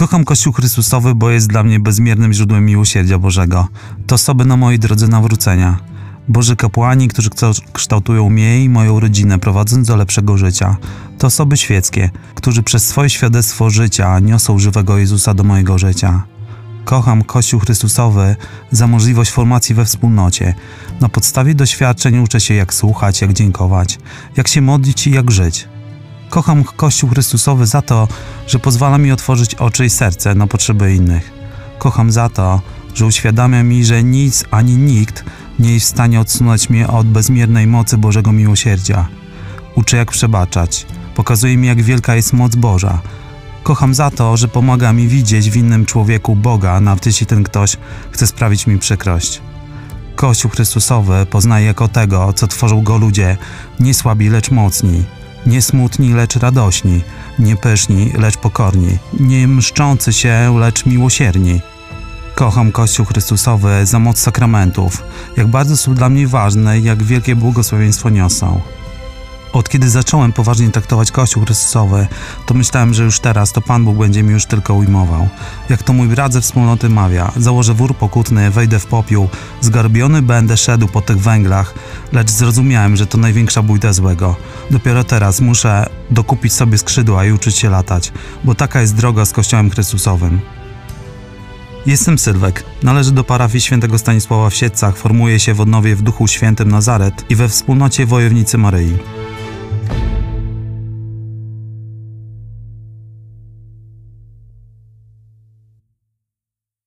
Kocham Kościół Chrystusowy, bo jest dla mnie bezmiernym źródłem miłosierdzia Bożego. To osoby na mojej drodze nawrócenia. Boży kapłani, którzy kształ- kształtują mnie i moją rodzinę, prowadząc do lepszego życia. To osoby świeckie, którzy przez swoje świadectwo życia niosą żywego Jezusa do mojego życia. Kocham Kościół Chrystusowy za możliwość formacji we wspólnocie. Na podstawie doświadczeń uczę się, jak słuchać, jak dziękować, jak się modlić i jak żyć. Kocham Kościół Chrystusowy za to, że pozwala mi otworzyć oczy i serce na potrzeby innych. Kocham za to, że uświadamia mi, że nic ani nikt nie jest w stanie odsunąć mnie od bezmiernej mocy Bożego miłosierdzia. Uczę, jak przebaczać. Pokazuje mi, jak wielka jest moc Boża. Kocham za to, że pomaga mi widzieć w innym człowieku Boga, nawet jeśli ten ktoś chce sprawić mi przykrość. Kościół Chrystusowy poznaje jako tego, co tworzą go ludzie, nie słabi, lecz mocni, nie smutni, lecz radośni, nie pyszni, lecz pokorni, nie mszczący się, lecz miłosierni. Kocham Kościół Chrystusowy za moc sakramentów, jak bardzo są dla mnie ważne jak wielkie błogosławieństwo niosą. Od kiedy zacząłem poważnie traktować Kościół Chrystusowy, to myślałem, że już teraz to Pan Bóg będzie mi już tylko ujmował. Jak to mój brat ze wspólnoty mawia, założę wór pokutny, wejdę w popiół, zgarbiony będę szedł po tych węglach, lecz zrozumiałem, że to największa bójda złego. Dopiero teraz muszę dokupić sobie skrzydła i uczyć się latać, bo taka jest droga z Kościołem Chrystusowym. Jestem Sylwek. Należę do parafii świętego Stanisława w Siedcach, formuję się w odnowie w Duchu Świętym Nazaret i we wspólnocie Wojownicy Maryi.